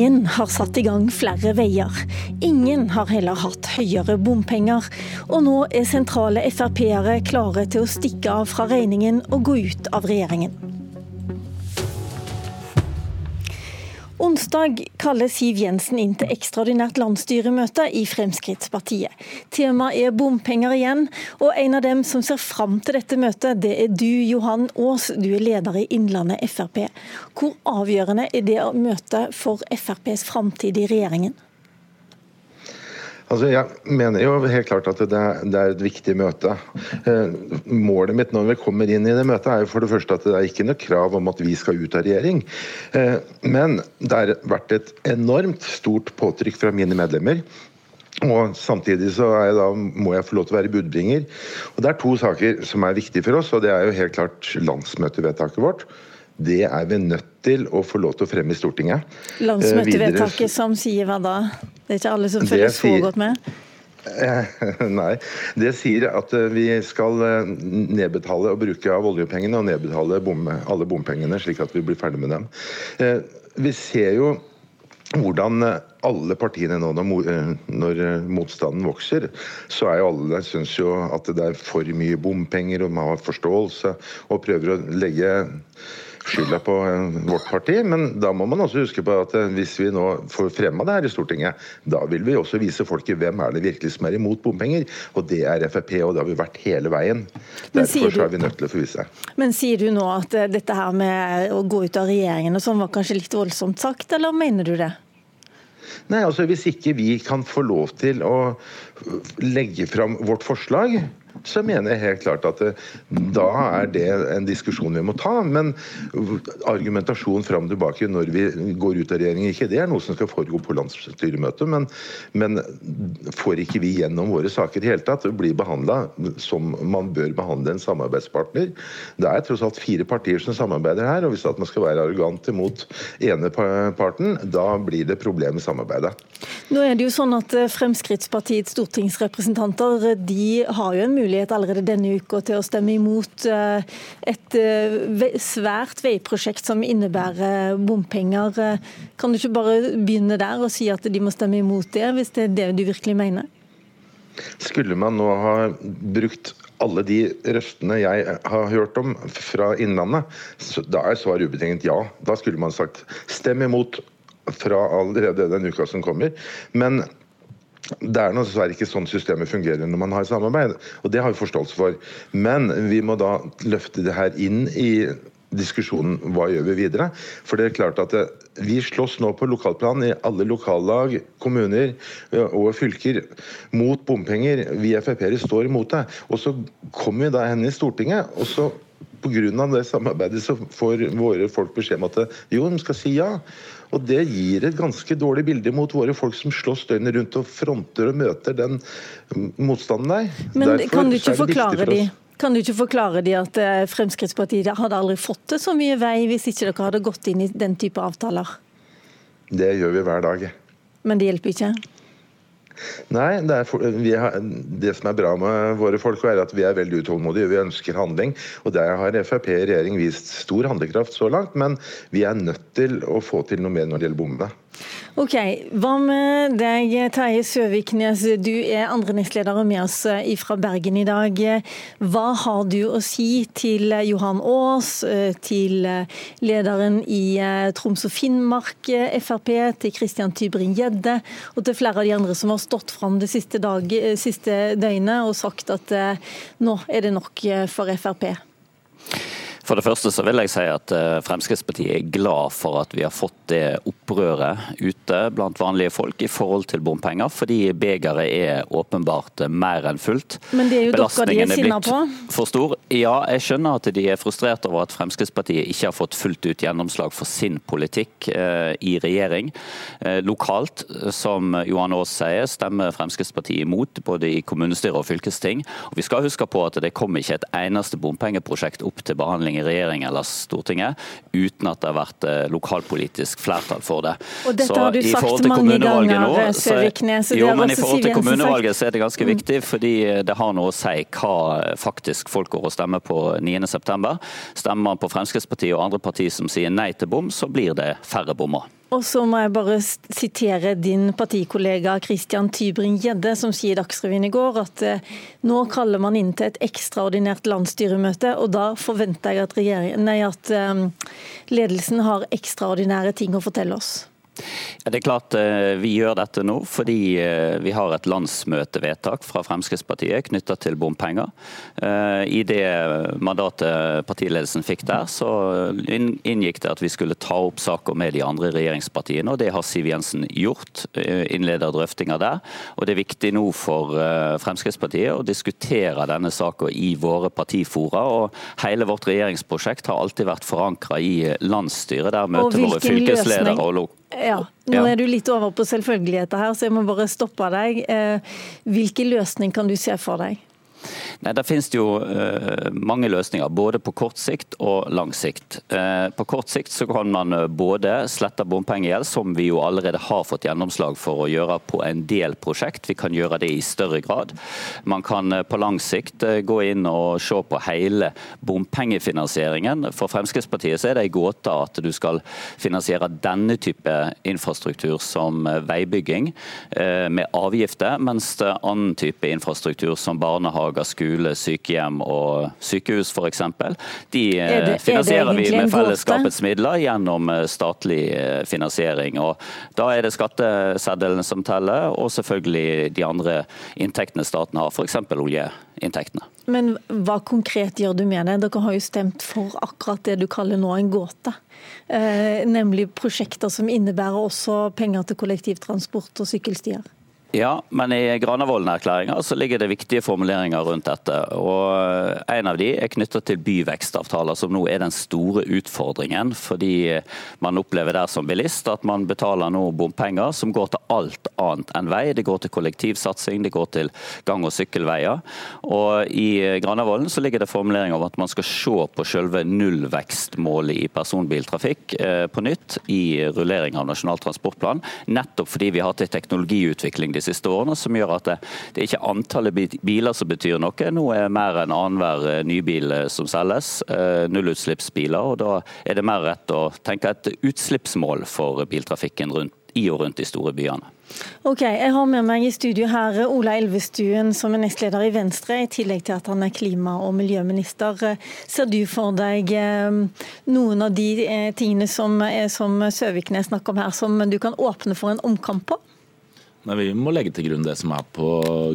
Ingen har satt i gang flere veier. Ingen har heller hatt høyere bompenger. Og nå er sentrale Frp-ere klare til å stikke av fra regningen og gå ut av regjeringen. Onsdag kaller Siv Jensen inn til ekstraordinært landsstyremøte i Fremskrittspartiet. Temaet er bompenger igjen, og en av dem som ser fram til dette møtet, det er du, Johan Aas. Du er leder i Innlandet Frp. Hvor avgjørende er det møtet for FrPs framtid i regjeringen? Altså, Jeg mener jo helt klart at det det er et viktig møte. Eh, målet mitt når vi kommer inn i det møtet er jo for det første at det er ikke noe krav om at vi skal ut av regjering. Eh, men det har vært et enormt stort påtrykk fra mine medlemmer. Og Samtidig så jeg da, må jeg få lov til å være budbringer. Og Det er to saker som er viktige for oss. og Det er jo helt klart landsmøtevedtaket vårt. Det er vi nødt til å få lov til å fremme i Stortinget. Landsmøtevedtaket eh, som sier hva da? Det er ikke alle som følger så godt med? Nei. Det sier at eh, vi skal eh, nedbetale og bruke av oljepengene og nedbetale bom, alle bompengene, slik at vi blir ferdig med dem. Vi ser jo hvordan alle partiene nå, når motstanden vokser, så er jo alle syns jo at det er for mye bompenger, og man har forståelse og prøver å legge skylda på eh, vårt parti. Men da må man også huske på at eh, hvis vi nå får fremma det her i Stortinget, da vil vi også vise folket hvem er det virkelig som er imot bompenger. Og det er Frp, og det har vi vært hele veien. Derfor så er vi nødt til å få vise. Men sier du nå at eh, dette her med å gå ut av regjeringen og sånn var kanskje litt voldsomt sagt, eller mener du det? Nei, altså Hvis ikke vi kan få lov til å legge fram vårt forslag, så mener jeg helt klart at det, da er det en diskusjon vi må ta. Men argumentasjon fram og tilbake når vi går ut av regjering, ikke det er noe som skal foregå på landsstyremøtet. Men, men får ikke vi gjennom våre saker i det hele tatt, og blir behandla som man bør behandle en samarbeidspartner Det er tross alt fire partier som samarbeider her, og hvis man skal være arrogant imot ene parten, da blir det problem i samarbeidet. Nå er det jo sånn at Fremskrittspartiets stortingsrepresentanter de har jo en mulighet allerede denne uka til å stemme imot eh, et eh, svært veiprosjekt som innebærer bompenger. Kan du ikke bare begynne der og si at de må stemme imot det, hvis det er det du virkelig mener? Skulle man nå ha brukt alle de røstene jeg har hørt om fra Innlandet, da er svaret ubetinget ja. Da skulle man sagt stem imot fra allerede den uka som kommer. Men det er dessverre ikke sånn systemet fungerer når man har samarbeid, og det har vi forståelse for. Men vi må da løfte det her inn i diskusjonen hva gjør vi videre. For det er klart at det, vi slåss nå på lokalplan i alle lokallag, kommuner og fylker mot bompenger. Vi Frp-ere står imot det. Og så kommer vi da hen i Stortinget, og så pga. det samarbeidet så får våre folk beskjed om at jo, de skal si ja. Og Det gir et ganske dårlig bilde mot våre folk som slåss døgnet rundt og fronter og møter den motstanden der. Men Derfor kan du ikke forklare de? Kan du ikke forklare de at eh, Fremskrittspartiet hadde aldri fått til så mye vei hvis ikke dere hadde gått inn i den type avtaler? Det gjør vi hver dag. Men det hjelper ikke? Nei, det, for, har, det, som er bra med våre folk, er at vi er veldig utålmodige. Vi ønsker handling. Og der har Frp i regjering vist stor handlekraft så langt, men vi er nødt til å få til noe mer når det gjelder bommene. Ok, Hva med deg, Terje Søviknes. Du er andre nestleder og med oss eh, fra Bergen i dag. Hva har du å si til Johan Aas, eh, til eh, lederen i Troms og Finnmark Frp, til Christian Tybring-Gjedde og til flere av de andre som har stått fram det siste, dag, siste døgnet og sagt at nå er det nok for Frp? For det første så vil jeg si at eh, Fremskrittspartiet er glad for at vi har fått det opprøret ute blant vanlige folk i forhold til bompenger, fordi begeret er åpenbart mer enn fullt. Men det er jo dere de er sinna på? For stor. Ja, jeg skjønner at de er frustrert over at Fremskrittspartiet ikke har fått fullt ut gjennomslag for sin politikk eh, i regjering. Eh, lokalt, som Johan Aas sier, stemmer Fremskrittspartiet imot, både i kommunestyre og fylkesting. Og vi skal huske på at det kom ikke et eneste bompengeprosjekt opp til behandling i regjering eller Stortinget uten at det har vært eh, lokalpolitisk flertall for det. Og dette så, har du sagt mange ganger, nå, Søviknes. Jo, men I forhold til kommunevalget så er det ganske mm. viktig, fordi det har noe å si hva faktisk folk går og stemmer på 9.9. Stemmer man på Fremskrittspartiet og andre partier som sier nei til bom, så blir det færre bommer. Og så må jeg bare sitere din partikollega Christian Tybring-Gjedde, som sier i Dagsrevyen i går at eh, nå kaller man inn til et ekstraordinært landsstyremøte, og da forventer jeg at, nei, at um, ledelsen har ekstraordinære ting å fortelle oss. Ja, det er klart eh, Vi gjør dette nå fordi eh, vi har et landsmøtevedtak fra Fremskrittspartiet knytta til bompenger. Eh, I det mandatet partiledelsen fikk der, så inngikk det at vi skulle ta opp saker med de andre regjeringspartiene. og Det har Siv Jensen gjort. Innleder drøftinger der. og Det er viktig nå for Fremskrittspartiet å diskutere denne saken i våre partifora. og Hele vårt regjeringsprosjekt har alltid vært forankra i landsstyret. Der møter våre fylkesledere og ja, nå er du litt over på selvfølgeligheter her, så jeg må bare stoppe deg. Eh, hvilken løsning kan du se for deg? Nei, Der finnes det jo uh, mange løsninger, både på kort sikt og lang sikt. Uh, på kort sikt så kan man uh, både slette bompengegjeld, som vi jo allerede har fått gjennomslag for å gjøre på en del prosjekt. Vi kan gjøre det i større grad. Man kan på lang sikt gå inn og se på hele bompengefinansieringen. For Fremskrittspartiet så er det en gåte at du skal finansiere denne type infrastruktur som veibygging med avgifter, mens annen type infrastruktur som barnehager, skole skole, sykehjem og sykehus f.eks. De eh, det, finansierer vi med fellesskapets midler gjennom eh, statlig eh, finansiering. Og da er det skatteseddelen som teller, og selvfølgelig de andre inntektene staten har, f.eks. oljeinntektene. Men hva konkret gjør du med det? Dere har jo stemt for akkurat det du kaller nå en gåte. Eh, nemlig prosjekter som innebærer også penger til kollektivtransport og sykkelstier. Ja, men i Granavolden-erklæringa så ligger det viktige formuleringer rundt dette. og En av de er knyttet til byvekstavtaler, som nå er den store utfordringen. Fordi man opplever der som bilist at man betaler nå bompenger som går til alt annet enn vei. Det går til kollektivsatsing, det går til gang- og sykkelveier. Og I Granavolden så ligger det formuleringer om at man skal se på selve nullvekstmålet i personbiltrafikk eh, på nytt i rullering av Nasjonal transportplan. Nettopp fordi vi har hatt en teknologiutvikling de siste årene, som gjør at det, det er ikke antallet biler som betyr noe. Nå er mer enn annenhver eh, nybil eh, som selges, eh, nullutslippsbiler. og Da er det mer rett å tenke et utslippsmål for biltrafikken rundt, i og rundt de store byene. Ok, Jeg har med meg i studio her Ola Elvestuen som er nestleder i Venstre, i tillegg til at han er klima- og miljøminister. Ser du for deg noen av de tingene som, som Søviknes snakker om her, som du kan åpne for en omkamp på? Nei, Vi må legge til grunn det som er på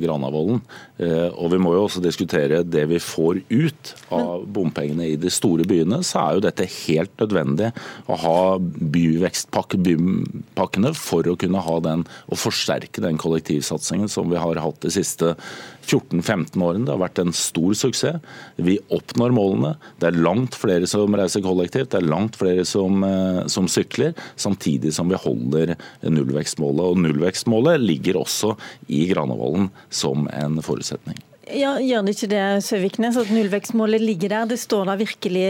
Granavolden. Eh, og vi må jo også diskutere det vi får ut av bompengene i de store byene. Så er jo dette helt nødvendig å ha byvekstpakkene for å kunne ha den og forsterke den kollektivsatsingen som vi har hatt de siste 14-15 årene. Det har vært en stor suksess. Vi oppnår målene. Det er langt flere som reiser kollektivt, det er langt flere som, eh, som sykler, samtidig som vi holder nullvekstmålet. Og nullvekstmålet ligger også i Granavolden som en forutsetning. Ja, Gjør det ikke det, Søviknes, at nullvekstmålet ligger der? Det står da virkelig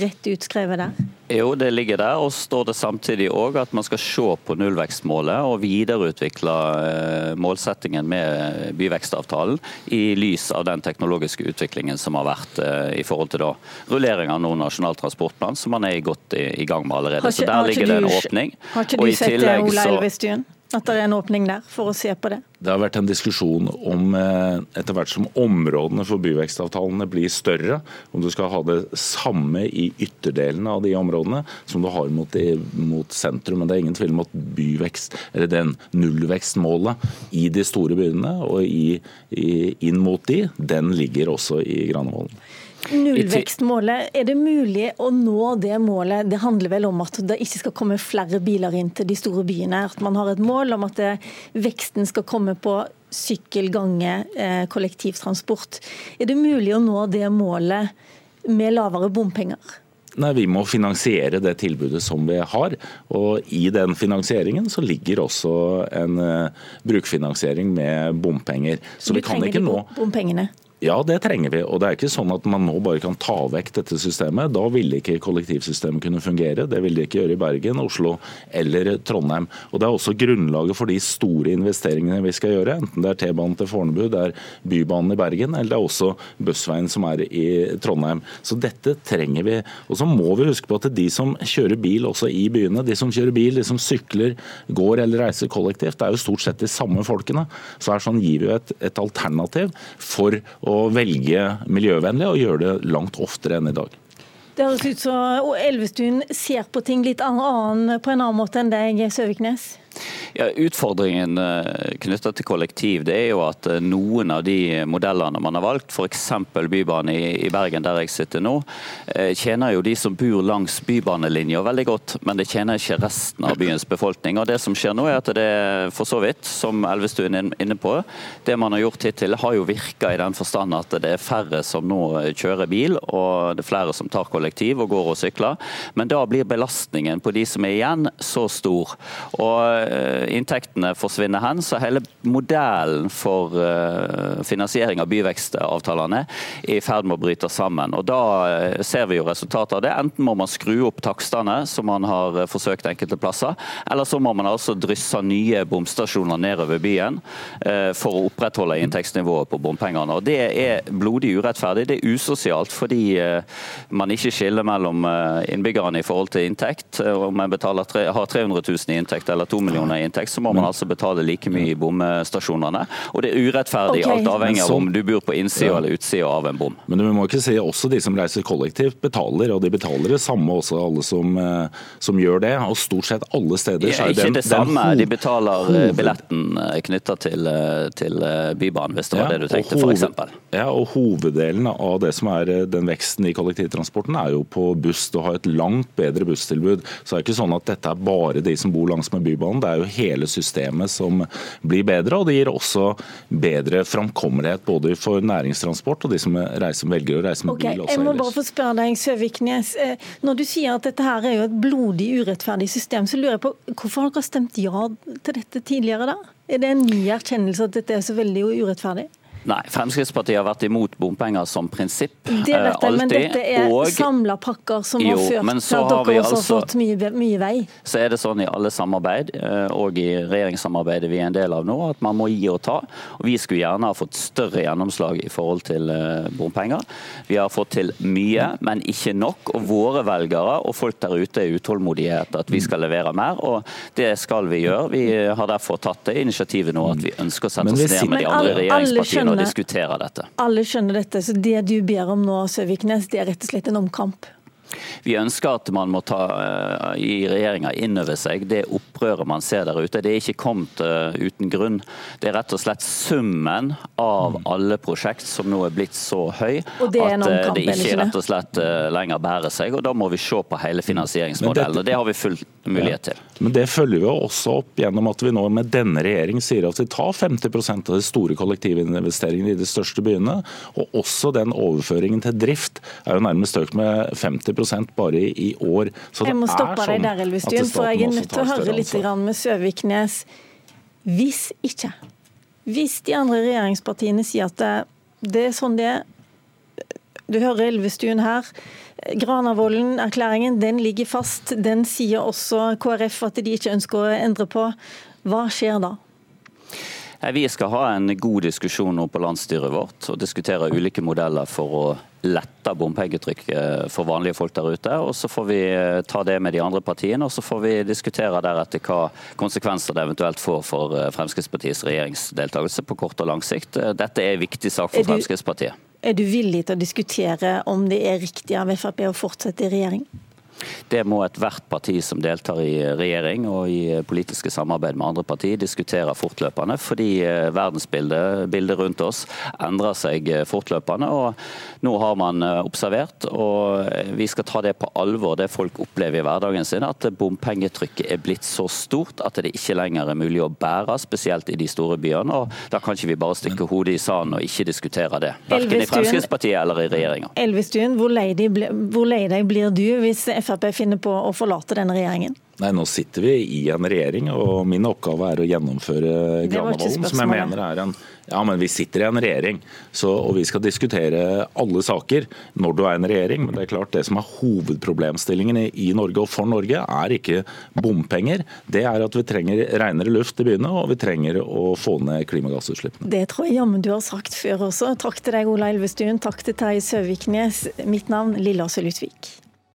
rett utskrevet der? Jo, det ligger der. Og står det samtidig òg at man skal se på nullvekstmålet og videreutvikle eh, målsettingen med byvekstavtalen i lys av den teknologiske utviklingen som har vært eh, i forhold til da rullering av noen nasjonal transportplan, som man er godt i gang med allerede. Ikke, så der ligger det en åpning. Har ikke du sett det, Ola Elvestuen? At det er en åpning der for å se på det? Det har vært en diskusjon om eh, etter hvert som områdene for byvekstavtalene blir større, om du skal ha det samme i ytterdelene av de områdene som du har mot, mot sentrum. Men det er ingen tvil om at byvekst, eller den nullvekstmålet i de store byene og i, i, inn mot de, den ligger også i Granavolden. Nullvekstmålet, er det mulig å nå det målet? Det handler vel om at det ikke skal komme flere biler inn til de store byene. At man har et mål om at veksten skal komme på sykkel, gange, eh, kollektivtransport. Er det mulig å nå det målet med lavere bompenger? Nei, Vi må finansiere det tilbudet som vi har. og I den finansieringen så ligger også en uh, brukfinansiering med bompenger. Så, så vi kan ikke nå... bompengene? Ja, det trenger vi. Og det er ikke sånn at man nå bare kan ta vekk dette systemet. Da ville ikke kollektivsystemet kunne fungere. Det vil det ikke gjøre i Bergen, Oslo eller Trondheim. Og Det er også grunnlaget for de store investeringene vi skal gjøre. Enten det er T-banen til Fornebu, det er Bybanen i Bergen, eller det er også Bussveien som er i Trondheim. Så dette trenger vi. Og så må vi huske på at de som kjører bil også i byene, de som kjører bil, de som sykler, går eller reiser kollektivt, det er jo stort sett de samme folkene. Så her sånn gir vi et, et alternativ for å velge miljøvennlig og gjøre det langt oftere enn i dag. Det høres ut som Elvestuen ser på ting litt annen, på en annen måte enn deg, Søviknes? Ja, utfordringen knytta knyttet til kollektiv det er jo at eh, noen av de modellene man har valgt, f.eks. Bybane i Bergen der jeg sitter nå, eh, tjener jo de som bor langs bybanelinja veldig godt, men det tjener ikke resten av byens befolkning. Og Det som skjer nå er at det for så vidt, som Elvestuen er inne på, det man har gjort hittil har jo virka i den forstand at det er færre som nå kjører bil, og det er flere som tar kollektiv og går og sykler. Men da blir belastningen på de som er igjen så stor. Og Eh, inntektene forsvinner hen. Så hele modellen for eh, finansiering av byvekstavtalene er i ferd med å bryte sammen. Og Da eh, ser vi jo resultatet av det. Enten må man skru opp takstene, som man har forsøkt enkelte plasser, eller så må man altså drysse nye bomstasjoner nedover byen for å opprettholde inntektsnivået på bompengene. Og Det er blodig urettferdig. Det er usosialt fordi man ikke skiller mellom innbyggerne i forhold til inntekt. Om betaler, har 300 000 i inntekt eller 2 millioner millioner i inntekt, så må man altså betale like mye i bomstasjonene. Og det er urettferdig, okay. alt avhengig av om du bor på innsida ja. eller utsida av en bom. Men du må ikke si også de som reiser kollektivt betaler, og de betaler det samme også alle som, eh, som gjør det. Og stort sett alle steder så er det Ikke det samme, de betaler eh, billetten eh, knytta til, til Bybanen, hvis det var ja, det du tenkte f.eks. Ja, og hoveddelen av det som er den veksten i kollektivtransporten er jo på buss. Du har et langt bedre busstilbud. Så det er ikke sånn at dette er bare de som bor langs med Bybanen. Det er jo hele systemet som blir bedre, og det gir også bedre framkommelighet både for næringstransport og de som reiser, velger å reise med okay, bil. jeg må bare få spørre deg, Søviknes. Eh, når du sier at dette her er jo et blodig urettferdig system, så lurer jeg på hvorfor har dere stemt ja til dette tidligere da? Er det en ny erkjennelse at dette er så veldig urettferdig? Nei, Fremskrittspartiet har vært imot bompenger som prinsipp. Det vet jeg, alltid. men dette er og, samla pakker som jo, har ført til at dere også altså, har fått mye, mye, vei. Så er det sånn i alle samarbeid, eh, og i regjeringssamarbeidet vi er en del av nå, at man må gi og ta. Og Vi skulle gjerne ha fått større gjennomslag i forhold til eh, bompenger. Vi har fått til mye, men ikke nok. Og våre velgere og folk der ute er utålmodige etter at vi skal levere mer, og det skal vi gjøre. Vi har derfor tatt det initiativet nå at vi ønsker å sette oss ned med de andre regjeringspartiene å diskutere dette. Alle skjønner dette, så det du ber om nå, Søviknes, det er rett og slett en omkamp? Vi ønsker at man må ta uh, i regjeringa inn over seg det opprøret man ser der ute. Det er ikke kommet uh, uten grunn. Det er rett og slett summen av mm. alle prosjekt som nå er blitt så høy at det, uh, det ikke rett og slett lenger bærer seg. og Da må vi se på hele finansieringsmodellen. og Det har vi full mulighet til. Ja. Men det følger vi også opp gjennom at vi nå med denne regjering sier at vi tar 50% av de store kollektivinvesteringene i de største byene. Og også den overføringen til drift er jo nærmest økt med 50 bare i år. Så jeg må stoppe deg sånn der, Elvestuen, for jeg er nødt til å høre litt med Søviknes. Hvis ikke, hvis de andre regjeringspartiene sier at det, det er sånn det er Du hører Elvestuen her. Granavolden-erklæringen den ligger fast. Den sier også KrF at de ikke ønsker å endre på. Hva skjer da? Vi skal ha en god diskusjon nå på landsstyret vårt og diskutere ulike modeller for å lette bompengetrykket for vanlige folk der ute. og Så får vi eh, ta det med de andre partiene og så får vi diskutere deretter hva konsekvenser det eventuelt får for eh, Fremskrittspartiets regjeringsdeltakelse på kort og lang sikt. Eh, dette er en viktig sak for Fremskrittspartiet. Er du villig til å diskutere om det er riktig av Frp å fortsette i regjering? Det må ethvert parti som deltar i regjering og i politiske samarbeid med andre partier, diskutere fortløpende. Fordi eh, verdensbildet bildet rundt oss endrer seg eh, fortløpende. og Nå har man eh, observert, og vi skal ta det på alvor, det folk opplever i hverdagen sin, at bompengetrykket er blitt så stort at det ikke lenger er mulig å bære, spesielt i de store byene. og Da kan ikke vi bare stikke hodet i sanden og ikke diskutere det. Verken i Fremskrittspartiet eller i regjeringa. Elvestuen, hvor lei deg blir du hvis Frp finner på å forlate denne regjeringen? Nei, Nå sitter vi i en regjering, og min oppgave er å gjennomføre Granavolden. Som jeg mener er en Ja, men vi sitter i en regjering, så, og vi skal diskutere alle saker når du er en regjering. Men det er klart det som er hovedproblemstillingen i, i Norge og for Norge, er ikke bompenger. Det er at vi trenger renere luft i byene, og vi trenger å få ned klimagassutslippene. Det tror jeg jammen du har sagt før også. Takk til deg, Ola Elvestuen. Takk til Terje Søviknes. Mitt navn Lilla Sølhutvik.